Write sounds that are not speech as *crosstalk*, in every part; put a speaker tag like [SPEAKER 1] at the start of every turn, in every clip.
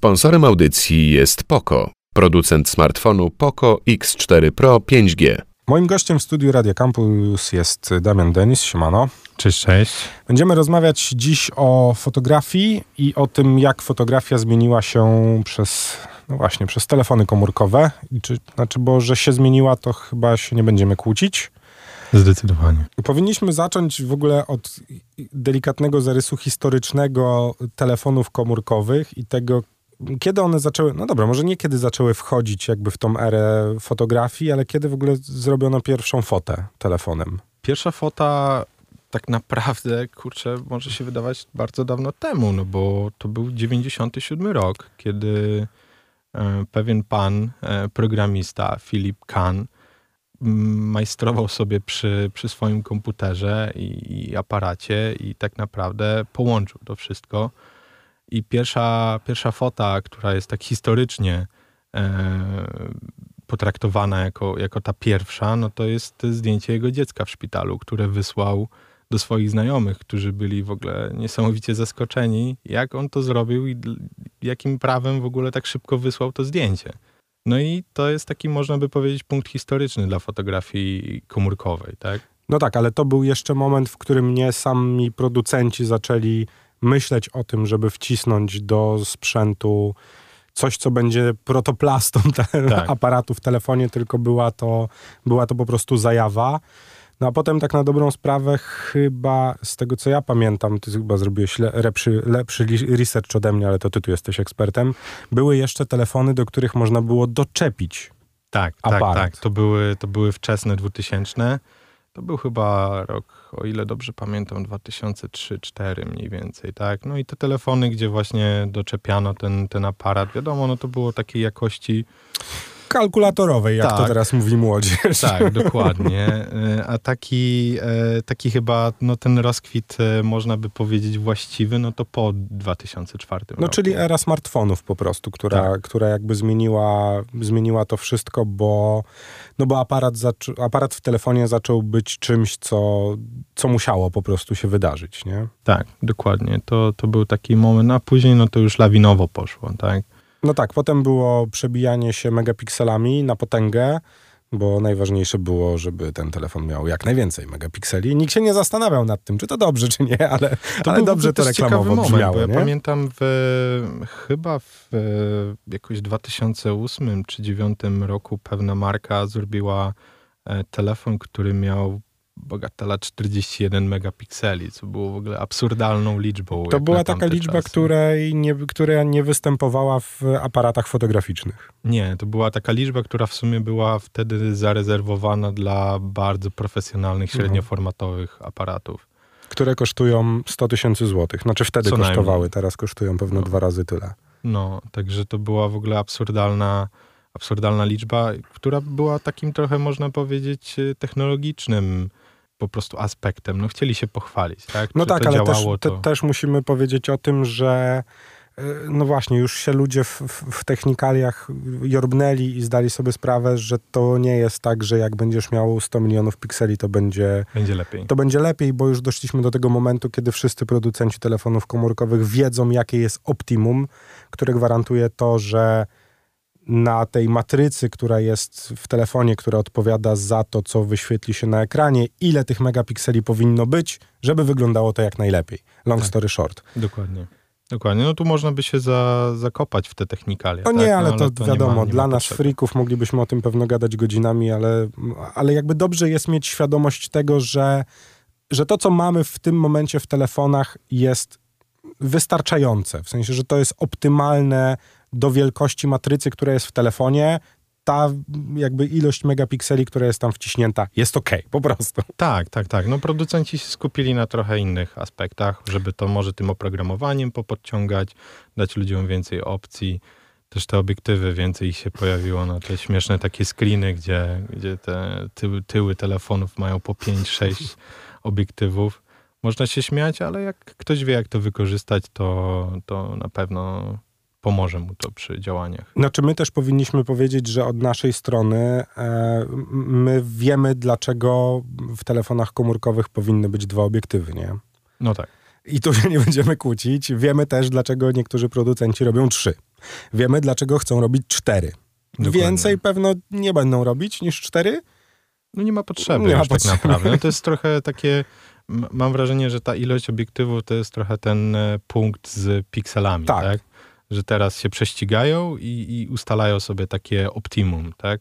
[SPEAKER 1] Sponsorem audycji jest Poco, producent smartfonu Poco X4 Pro 5G.
[SPEAKER 2] Moim gościem w studiu Radio Campus jest Damian Denis. Siemano.
[SPEAKER 3] Cześć, cześć.
[SPEAKER 2] Będziemy rozmawiać dziś o fotografii i o tym, jak fotografia zmieniła się przez, no właśnie, przez telefony komórkowe. I czy, znaczy, bo że się zmieniła, to chyba się nie będziemy kłócić.
[SPEAKER 3] Zdecydowanie.
[SPEAKER 2] Powinniśmy zacząć w ogóle od delikatnego zarysu historycznego telefonów komórkowych i tego, kiedy one zaczęły, no dobra, może nie kiedy zaczęły wchodzić jakby w tą erę fotografii, ale kiedy w ogóle zrobiono pierwszą fotę telefonem?
[SPEAKER 3] Pierwsza fota tak naprawdę, kurczę, może się wydawać bardzo dawno temu, no bo to był 97 rok, kiedy e, pewien pan, e, programista, Philip Kahn, majstrował sobie przy, przy swoim komputerze i, i, aparacie i tak naprawdę połączył to wszystko. I pierwsza, pierwsza fota, która jest tak historycznie e, potraktowana jako, jako ta pierwsza, no to jest zdjęcie jego dziecka w szpitalu, które wysłał do swoich znajomych, którzy byli w ogóle niesamowicie zaskoczeni, jak on to zrobił i jakim prawem w ogóle tak szybko wysłał to zdjęcie. No i to jest taki, można by powiedzieć, punkt historyczny dla fotografii komórkowej, tak?
[SPEAKER 2] No tak, ale to był jeszcze moment, w którym nie sami producenci zaczęli myśleć o tym, żeby wcisnąć do sprzętu coś, co będzie protoplastą tak. *laughs* aparatu w telefonie, tylko była to, była to po prostu zajawa. No a potem tak na dobrą sprawę chyba, z tego co ja pamiętam, ty chyba zrobiłeś lepszy, lepszy research ode mnie, ale to ty tu jesteś ekspertem, były jeszcze telefony, do których można było doczepić
[SPEAKER 3] Tak, aparat. tak, tak. To były, to były wczesne 2000. To był chyba rok, o ile dobrze pamiętam, 2003-2004 mniej więcej, tak? No i te telefony, gdzie właśnie doczepiano ten, ten aparat, wiadomo, no to było takiej jakości
[SPEAKER 2] kalkulatorowej, jak tak. to teraz mówi młodzież.
[SPEAKER 3] Tak, *laughs* dokładnie. E, a taki, e, taki chyba no, ten rozkwit, e, można by powiedzieć, właściwy, no to po 2004
[SPEAKER 2] No
[SPEAKER 3] roku.
[SPEAKER 2] czyli era smartfonów po prostu, która, tak. która jakby zmieniła, zmieniła to wszystko, bo, no bo aparat, aparat w telefonie zaczął być czymś, co, co musiało po prostu się wydarzyć, nie?
[SPEAKER 3] Tak, dokładnie. To, to był taki moment, a później no to już lawinowo poszło, tak?
[SPEAKER 2] No tak, potem było przebijanie się megapikselami na potęgę, bo najważniejsze było, żeby ten telefon miał jak najwięcej megapikseli. Nikt się nie zastanawiał nad tym, czy to dobrze, czy nie, ale, to ale dobrze to reklamowo moment, brzmiało. Bo ja
[SPEAKER 3] pamiętam w, chyba w jakoś 2008 czy 2009 roku pewna marka zrobiła e, telefon, który miał Bogatela 41 megapikseli, co było w ogóle absurdalną liczbą.
[SPEAKER 2] To była taka liczba, której nie, która nie występowała w aparatach fotograficznych.
[SPEAKER 3] Nie, to była taka liczba, która w sumie była wtedy zarezerwowana dla bardzo profesjonalnych, mhm. średnioformatowych aparatów.
[SPEAKER 2] Które kosztują 100 tysięcy złotych. Znaczy wtedy Co kosztowały, najmniej. teraz kosztują pewno no. dwa razy tyle.
[SPEAKER 3] No, także to była w ogóle absurdalna absurdalna liczba, która była takim trochę, można powiedzieć, technologicznym po prostu aspektem. No chcieli się pochwalić, tak?
[SPEAKER 2] No tak, ale też, te, też musimy powiedzieć o tym, że e, no właśnie, już się ludzie w, w, technikaliach jorbnęli i zdali sobie sprawę, że to nie jest tak, że jak będziesz miał 100 milionów pikseli, to będzie,
[SPEAKER 3] będzie lepiej.
[SPEAKER 2] To będzie lepiej, bo już doszliśmy do tego momentu, kiedy wszyscy producenci telefonów komórkowych wiedzą, jakie jest optimum, które gwarantuje to, że na tej matrycy, która jest w telefonie, która odpowiada za to, co wyświetli się na ekranie, ile tych megapikseli powinno być, żeby wyglądało to jak najlepiej. Long tak. story short.
[SPEAKER 3] Dokładnie. Dokładnie. No tu można by się za, zakopać w te technikalie.
[SPEAKER 2] No tak? nie, ale, no, ale to, to, wiadomo, nie ma, nie dla nas potrzeby. freaków moglibyśmy o tym pewno gadać godzinami, ale, ale jakby dobrze jest mieć świadomość tego, że, że to, co mamy w tym momencie w telefonach jest wystarczające. W sensie, że to jest optymalne do wielkości matrycy, która jest w telefonie, ta jakby ilość megapikseli, która jest tam wciśnięta, jest ok, po prostu.
[SPEAKER 3] Tak, tak, tak. No producenci się skupili na trochę innych aspektach, żeby to może tym oprogramowaniem popodciągać, dać ludziom więcej opcji. Też te obiektywy, więcej ich się pojawiło na te śmieszne takie screeny, gdzie, gdzie te tyły, tyły telefonów mają po 5-6 *laughs* obiektywów. Można się śmiać, ale jak ktoś wie, jak to wykorzystać, to, to na pewno pomoże mu to przy działaniach.
[SPEAKER 2] Znaczy my też powinniśmy powiedzieć, że od naszej strony e, my wiemy, dlaczego w telefonach komórkowych powinny być dwa obiektywy, nie?
[SPEAKER 3] No tak.
[SPEAKER 2] I tu się nie będziemy kłócić. Wiemy też, dlaczego niektórzy producenci robią trzy. Wiemy, dlaczego chcą robić cztery. Dokładnie. Więcej pewno nie będą robić niż cztery.
[SPEAKER 3] No nie ma potrzeby nie ma tak potrzeby. tak naprawdę. No to jest trochę takie, mam wrażenie, że ta ilość obiektywów to jest trochę ten e, punkt z pikselami, tak? tak? Że teraz się prześcigają i, i ustalają sobie takie optimum, tak?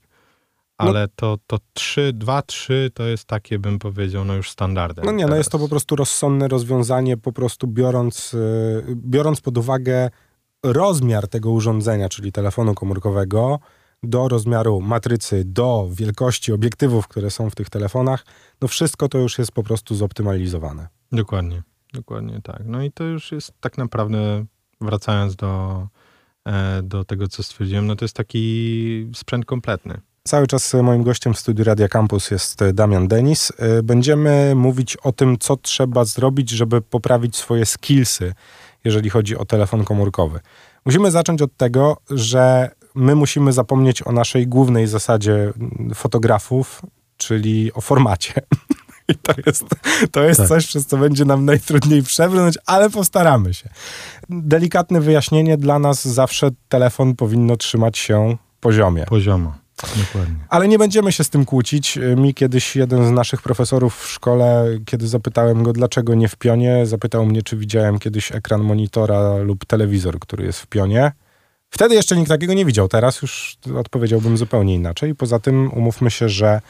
[SPEAKER 3] Ale no, to, to 3, 2, 3 to jest takie, bym powiedział, no już standardem.
[SPEAKER 2] No nie, teraz. no jest to po prostu rozsądne rozwiązanie, po prostu biorąc, y, biorąc pod uwagę rozmiar tego urządzenia, czyli telefonu komórkowego, do rozmiaru matrycy, do wielkości obiektywów, które są w tych telefonach, no wszystko to już jest po prostu zoptymalizowane.
[SPEAKER 3] Dokładnie, dokładnie tak. No i to już jest tak naprawdę, wracając do, e, do tego, co stwierdziłem, no to jest taki sprzęt kompletny.
[SPEAKER 2] Cały czas moim gościem w studiu Radia Campus jest Damian Denis. Y, będziemy mówić o tym, co trzeba zrobić, żeby poprawić swoje skillsy, jeżeli chodzi o telefon komórkowy. Musimy zacząć od tego, że my musimy zapomnieć o naszej głównej zasadzie fotografów, czyli o formacie. *laughs* I to jest, to jest tak. coś, przez co będzie nam najtrudniej przebrnąć, ale postaramy się. Delikatne wyjaśnienie dla nas zawsze telefon powinno trzymać się poziomie.
[SPEAKER 3] Poziomo. Dokładnie.
[SPEAKER 2] Ale nie będziemy się z tym kłócić. Mi kiedyś jeden z naszych profesorów w szkole, kiedy zapytałem go, dlaczego nie w pionie, zapytał mnie, czy widziałem kiedyś ekran monitora lub telewizor, który jest w pionie. Wtedy jeszcze nikt takiego nie widział, teraz już odpowiedziałbym zupełnie inaczej. Poza tym umówmy się, że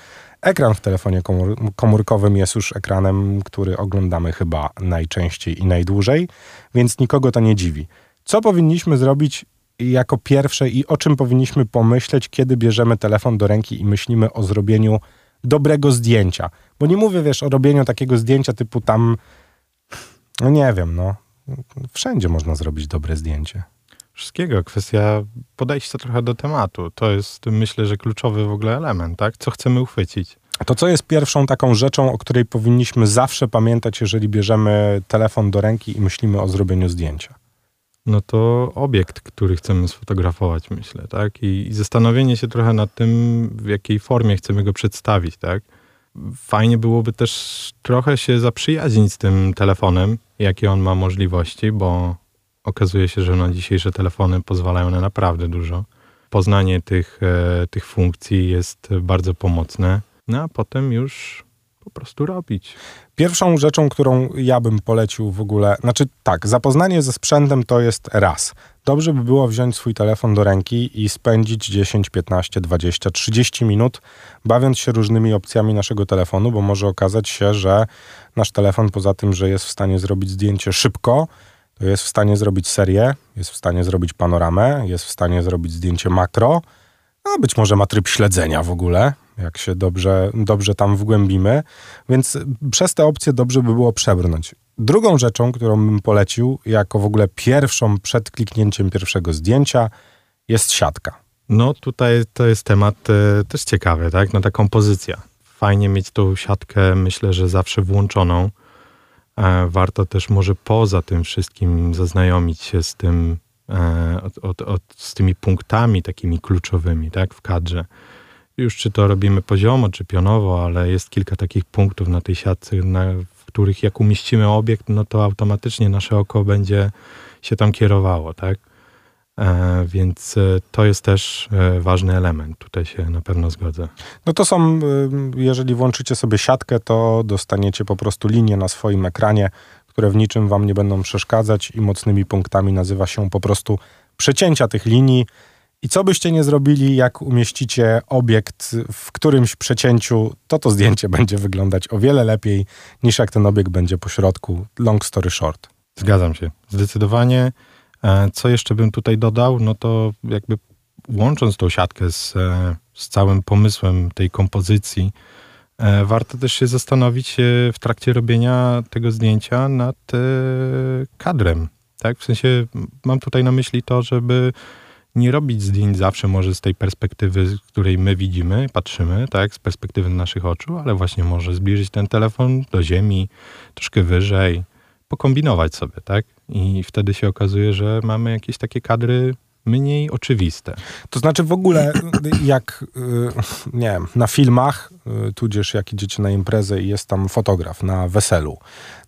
[SPEAKER 2] ekran w telefonie komór komórkowym jest już ekranem, który oglądamy chyba najczęściej i najdłużej, więc nikogo to nie dziwi. Co powinniśmy zrobić jako pierwsze i o czym powinniśmy pomyśleć, kiedy bierzemy telefon do ręki i myślimy o zrobieniu dobrego zdjęcia. Bo nie mówię, wiesz, o robieniu takiego zdjęcia typu tam, no nie wiem, no. Wszędzie można zrobić dobre zdjęcie.
[SPEAKER 3] Wszystkiego. Kwestia podejścia trochę do tematu. To jest, myślę, że kluczowy w ogóle element, tak? Co chcemy uchwycić.
[SPEAKER 2] To co jest pierwszą taką rzeczą, o której powinniśmy zawsze pamiętać, jeżeli bierzemy telefon do ręki i myślimy o zrobieniu zdjęcia?
[SPEAKER 3] no to obiekt, który chcemy sfotografować, myślę, tak? I, I, zastanowienie się trochę nad tym, w jakiej formie chcemy go przedstawić, tak? Fajnie byłoby też trochę się zaprzyjaźnić z tym telefonem, jakie on ma możliwości, bo okazuje się, że na dzisiejsze telefony pozwalają na naprawdę dużo. Poznanie tych, e, tych funkcji jest bardzo pomocne, no a potem już po prostu robić.
[SPEAKER 2] Pierwszą rzeczą, którą ja bym polecił w ogóle, znaczy tak, zapoznanie ze sprzętem to jest raz. Dobrze by było wziąć swój telefon do ręki i spędzić 10, 15, 20, 30 minut bawiąc się różnymi opcjami naszego telefonu, bo może okazać się, że nasz telefon poza tym, że jest w stanie zrobić zdjęcie szybko, to jest w stanie zrobić serię, jest w stanie zrobić panoramę, jest w stanie zrobić zdjęcie makro, a być może ma tryb śledzenia w ogóle, jak się dobrze, dobrze tam wgłębimy. Więc przez te opcje dobrze by było przebrnąć. Drugą rzeczą, którą bym polecił, jako w ogóle pierwszą przed kliknięciem pierwszego zdjęcia, jest siatka.
[SPEAKER 3] No tutaj to jest temat e, też ciekawy, tak? No ta kompozycja. Fajnie mieć tą siatkę, myślę, że zawsze włączoną. Warto też może poza tym wszystkim zaznajomić się z tym, e, od, od, od, z tymi punktami takimi kluczowymi, tak? W kadrze już czy to robimy poziomo, czy pionowo, ale jest kilka takich punktów na tej siatce, na, w których jak umieścimy obiekt, no to automatycznie nasze oko będzie się tam kierowało, tak? E, więc e, to jest też e, ważny element. Tutaj się na pewno zgodzę.
[SPEAKER 2] No to są, jeżeli włączycie sobie siatkę, to dostaniecie po prostu linie na swoim ekranie, które w niczym wam nie będą przeszkadzać i mocnymi punktami nazywa się po prostu przecięcia tych linii i co byście nie zrobili, jak umieścicie obiekt w którymś przecięciu, to to zdjęcie *laughs* będzie wyglądać o wiele lepiej niż jak ten obiekt będzie po środku. Long story short.
[SPEAKER 3] Zgadzam się. Zdecydowanie. E, co jeszcze bym tutaj dodał? No to jakby łącząc tą siatkę z, e, z całym pomysłem tej kompozycji, e, warto też się zastanowić w trakcie robienia tego zdjęcia nad kadrem. Tak? W sensie mam tutaj na myśli to, żeby nie robić zdjęć zawsze może z tej perspektywy, z której my widzimy, patrzymy, tak, z perspektywy naszych oczu, ale właśnie może zbliżyć ten telefon do ziemi, troszkę wyżej, pokombinować sobie, tak? I wtedy się okazuje, że mamy jakieś takie kadry mniej oczywiste.
[SPEAKER 2] To znaczy w ogóle jak, y, nie wiem, na filmach, y, tudzież jak idziecie na imprezę i jest tam fotograf na weselu,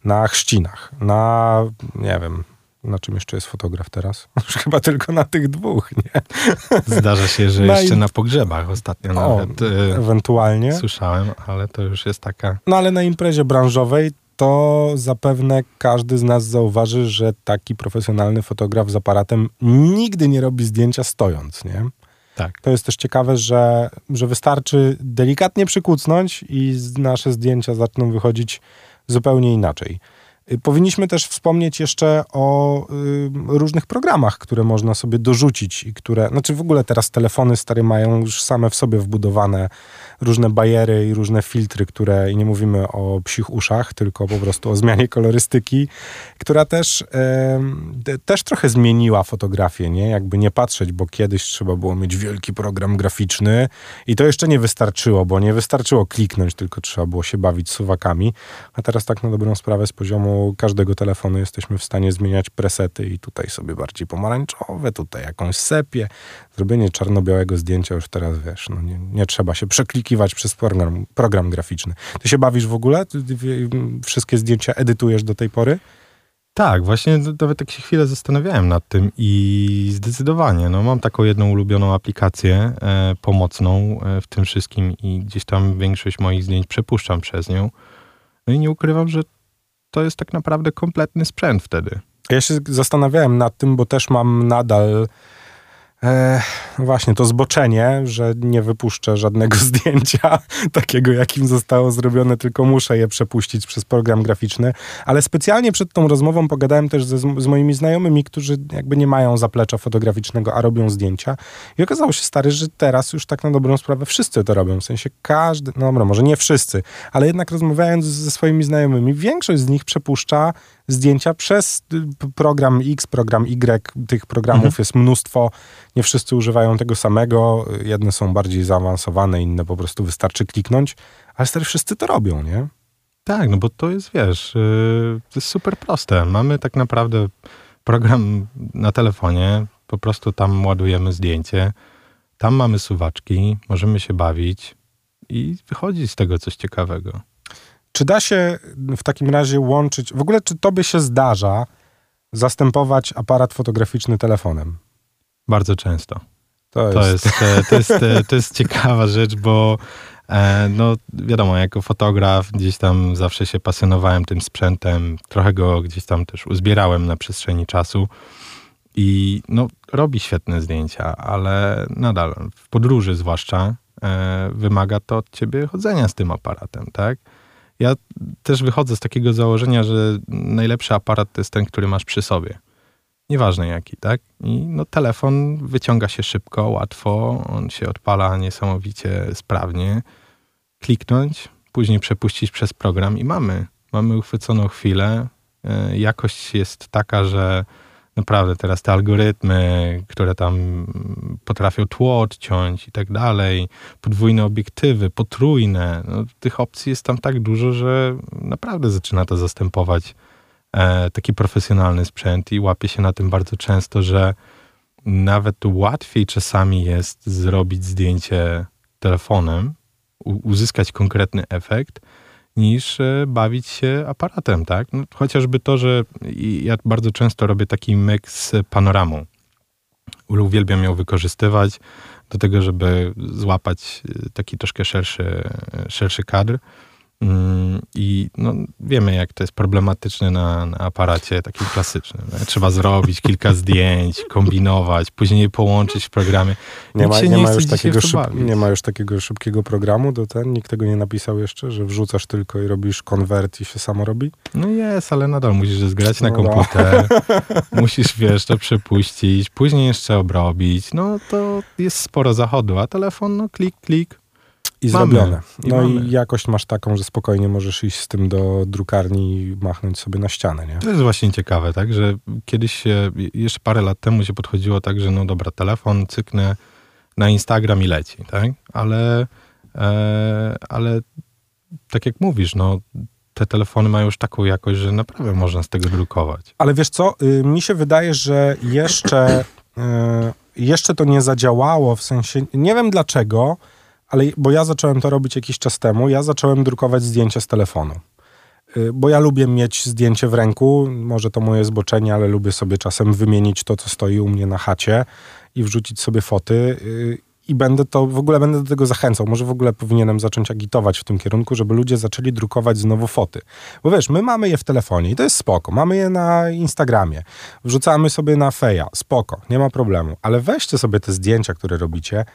[SPEAKER 2] na chrzcinach, na, nie wiem, Na czym jeszcze jest fotograf teraz? *laughs* Już chyba tylko na tych dwóch, nie?
[SPEAKER 3] Zdarza się, że *laughs* na jeszcze na pogrzebach ostatnio o, nawet.
[SPEAKER 2] Y, ewentualnie.
[SPEAKER 3] Słyszałem, ale to już jest taka.
[SPEAKER 2] No ale na imprezie branżowej to zapewne każdy z nas zauważy, że taki profesjonalny fotograf z aparatem nigdy nie robi zdjęcia stojąc, nie?
[SPEAKER 3] Tak.
[SPEAKER 2] To jest też ciekawe, że, że wystarczy delikatnie przykucnąć i nasze zdjęcia zaczną wychodzić zupełnie inaczej. Y, powinniśmy też wspomnieć jeszcze o y, różnych programach, które można sobie dorzucić i które, znaczy w ogóle teraz telefony stare mają już same w sobie wbudowane różne bariery i różne filtry, które, i nie mówimy o psich uszach, tylko po prostu o zmianie kolorystyki, która też, e, też trochę zmieniła fotografię, nie? Jakby nie patrzeć, bo kiedyś trzeba było mieć wielki program graficzny i to jeszcze nie wystarczyło, bo nie wystarczyło kliknąć, tylko trzeba było się bawić suwakami, a teraz tak na dobrą sprawę z poziomu każdego telefonu jesteśmy w stanie zmieniać presety i tutaj sobie bardziej pomarańczowe, tutaj jakąś sepię, zrobienie czarno-białego zdjęcia już teraz, wiesz, no nie, nie trzeba się przeklikiwać przez program, program graficzny. Ty się bawisz w ogóle? Ty, ty, wszystkie zdjęcia edytujesz do tej pory?
[SPEAKER 3] Tak, właśnie nawet tak się chwilę zastanawiałem nad tym i zdecydowanie, no mam taką jedną ulubioną aplikację e, pomocną e, w tym wszystkim i gdzieś tam większość moich zdjęć przepuszczam przez nią. No i nie ukrywam, że to jest tak naprawdę kompletny sprzęt wtedy.
[SPEAKER 2] Ja się zastanawiałem nad tym, bo też mam nadal E, właśnie, to zboczenie, że nie wypuszczę żadnego *laughs* zdjęcia takiego, jakim zostało zrobione, tylko muszę je przepuścić przez program graficzny. Ale specjalnie przed tą rozmową pogadałem też ze, z moimi znajomymi, którzy jakby nie mają zaplecza fotograficznego, a robią zdjęcia. I okazało się, stary, że teraz już tak na dobrą sprawę wszyscy to robią. W sensie każdy, no dobra, może nie wszyscy, ale jednak rozmawiając ze swoimi znajomymi, większość z nich przepuszcza zdjęcia przez y, program X, program Y. Tych programów mhm. jest mnóstwo. Nie wszyscy używają tego samego. Jedne są bardziej zaawansowane, inne po prostu wystarczy kliknąć. Ale stary, wszyscy to robią, nie?
[SPEAKER 3] Tak, no bo to jest, wiesz, yy, to jest super proste. Mamy tak naprawdę program na telefonie, po prostu tam ładujemy zdjęcie, tam mamy suwaczki, możemy się bawić i wychodzi z tego coś ciekawego.
[SPEAKER 2] Czy da się w takim razie łączyć, w ogóle czy to by się zdarza, zastępować aparat fotograficzny telefonem?
[SPEAKER 3] Bardzo często. To jest, to jest, e, to jest, e, to jest ciekawa rzecz, bo e, no wiadomo, jako fotograf gdzieś tam zawsze się pasjonowałem tym sprzętem, trochę go gdzieś tam też uzbierałem na przestrzeni czasu i no robi świetne zdjęcia, ale nadal w podróży zwłaszcza wymaga to od ciebie chodzenia z tym aparatem, tak? Ja też wychodzę z takiego założenia, że najlepszy aparat to jest ten, który masz przy sobie. Nieważne jaki, tak? I no, telefon wyciąga się szybko, łatwo, on się odpala niesamowicie sprawnie. Kliknąć, później przepuścić przez program i mamy. Mamy uchwyconą chwilę. E, jakość jest taka, że naprawdę teraz te algorytmy, które tam potrafią tło odciąć i tak dalej, podwójne obiektywy, potrójne, no, tych opcji jest tam tak dużo, że naprawdę zaczyna to zastępować taki profesjonalny sprzęt i łapie się na tym bardzo często, że nawet łatwiej czasami jest zrobić zdjęcie telefonem, uzyskać konkretny efekt, niż e, bawić się aparatem, tak? No, chociażby to, że ja bardzo często robię taki myk z panoramą. Uwielbiam ją wykorzystywać do tego, żeby złapać e, taki troszkę szerszy, e, szerszy kadr. Mm, I no, wiemy, jak to jest problematyczne na, na aparacie takim klasycznym. Trzeba zrobić kilka *laughs* zdjęć, kombinować, później je połączyć w programie.
[SPEAKER 2] Nie ma, nie, nie, ma już takiego szyb, nie ma już takiego szybkiego programu do ten? Nikt tego nie napisał jeszcze, że wrzucasz tylko i robisz konwert i się samo robi?
[SPEAKER 3] No jest, ale nadal musisz zgrać na no, komputer. No. *laughs* musisz, wiesz, to przepuścić, później jeszcze obrobić. No to jest sporo zachodu, a telefon, no klik, klik,
[SPEAKER 2] i mamy. zrobione. No i, i jakość masz taką, że spokojnie możesz iść z tym do drukarni i machnąć sobie na ścianę, nie?
[SPEAKER 3] To jest właśnie ciekawe, tak, że kiedyś się, jeszcze parę lat temu się podchodziło tak, że no dobra, telefon cyknę na Instagram i leci, tak? Ale, e, ale tak jak mówisz, no te telefony mają już taką jakość, że naprawdę można z tego drukować.
[SPEAKER 2] Ale wiesz co, y, mi się wydaje, że jeszcze, y, jeszcze to nie zadziałało, w sensie, nie wiem dlaczego, ale bo ja zacząłem to robić jakiś czas temu, ja zacząłem drukować zdjęcia z telefonu. y, bo ja lubię mieć zdjęcie w ręku, może to moje zboczenie, ale lubię sobie czasem wymienić to, co stoi u mnie na chacie i wrzucić sobie foty y, i będę to, w ogóle będę do tego zachęcał. Może w ogóle powinienem zacząć agitować w tym kierunku, żeby ludzie zaczęli drukować znowu foty. Bo wiesz, my mamy je w telefonie i to jest spoko. Mamy je na Instagramie. Wrzucamy sobie na feja. Spoko, nie ma problemu. Ale weźcie sobie te zdjęcia, które robicie,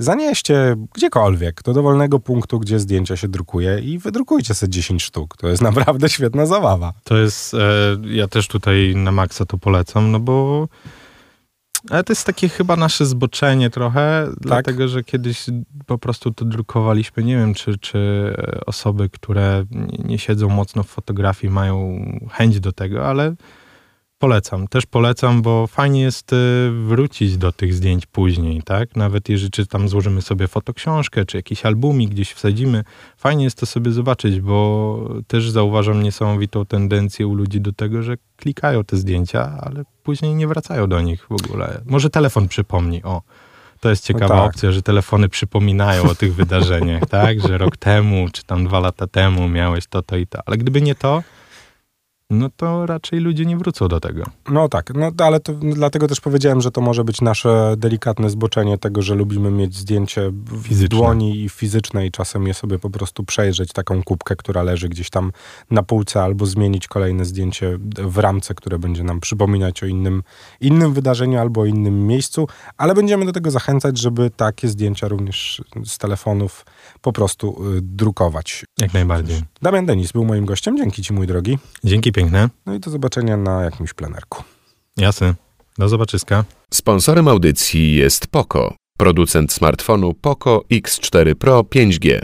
[SPEAKER 2] zanieście gdziekolwiek do dowolnego punktu, gdzie zdjęcia się drukuje i wydrukujcie sobie 10 sztuk. To jest *laughs* naprawdę świetna zabawa.
[SPEAKER 3] To jest, e, ja też tutaj na maksa to polecam, no bo ale to jest takie chyba nasze zboczenie trochę, tak? dlatego że kiedyś po prostu to drukowaliśmy. Nie wiem, czy, czy osoby, które nie siedzą mocno w fotografii, mają chęć do tego, ale Polecam, też polecam, bo fajnie jest y, wrócić do tych zdjęć później, tak? Nawet jeżeli czy tam złożymy sobie fotoksiążkę, czy jakiś albumik gdzieś wsadzimy, fajnie jest to sobie zobaczyć, bo też zauważam niesamowitą tendencję u ludzi do tego, że klikają te zdjęcia, ale później nie wracają do nich w ogóle. Może telefon przypomni, o. To jest ciekawa no tak. opcja, że telefony przypominają o tych wydarzeniach, *laughs* tak? Że rok temu, czy tam dwa lata temu miałeś to, to i to. Ale gdyby nie to, no to raczej ludzie nie wrócą do tego.
[SPEAKER 2] No tak, no ale to, dlatego też powiedziałem, że to może być nasze delikatne zboczenie tego, że lubimy mieć zdjęcie w Fizyczne. dłoni i fizyczne i czasem je sobie po prostu przejrzeć, taką kubkę, która leży gdzieś tam na półce, albo zmienić kolejne zdjęcie w ramce, które będzie nam przypominać o innym, innym wydarzeniu albo innym miejscu, ale będziemy do tego zachęcać, żeby takie zdjęcia również z telefonów po prostu y, drukować.
[SPEAKER 3] Jak najbardziej.
[SPEAKER 2] Damian Denis był moim gościem. Dzięki Ci, mój drogi.
[SPEAKER 3] Dzięki piękne.
[SPEAKER 2] No i do zobaczenia na jakimś plenerku.
[SPEAKER 3] Jasne. Do zobaczyska.
[SPEAKER 1] Sponsorem audycji jest Poco, producent smartfonu Poco X4 Pro 5G.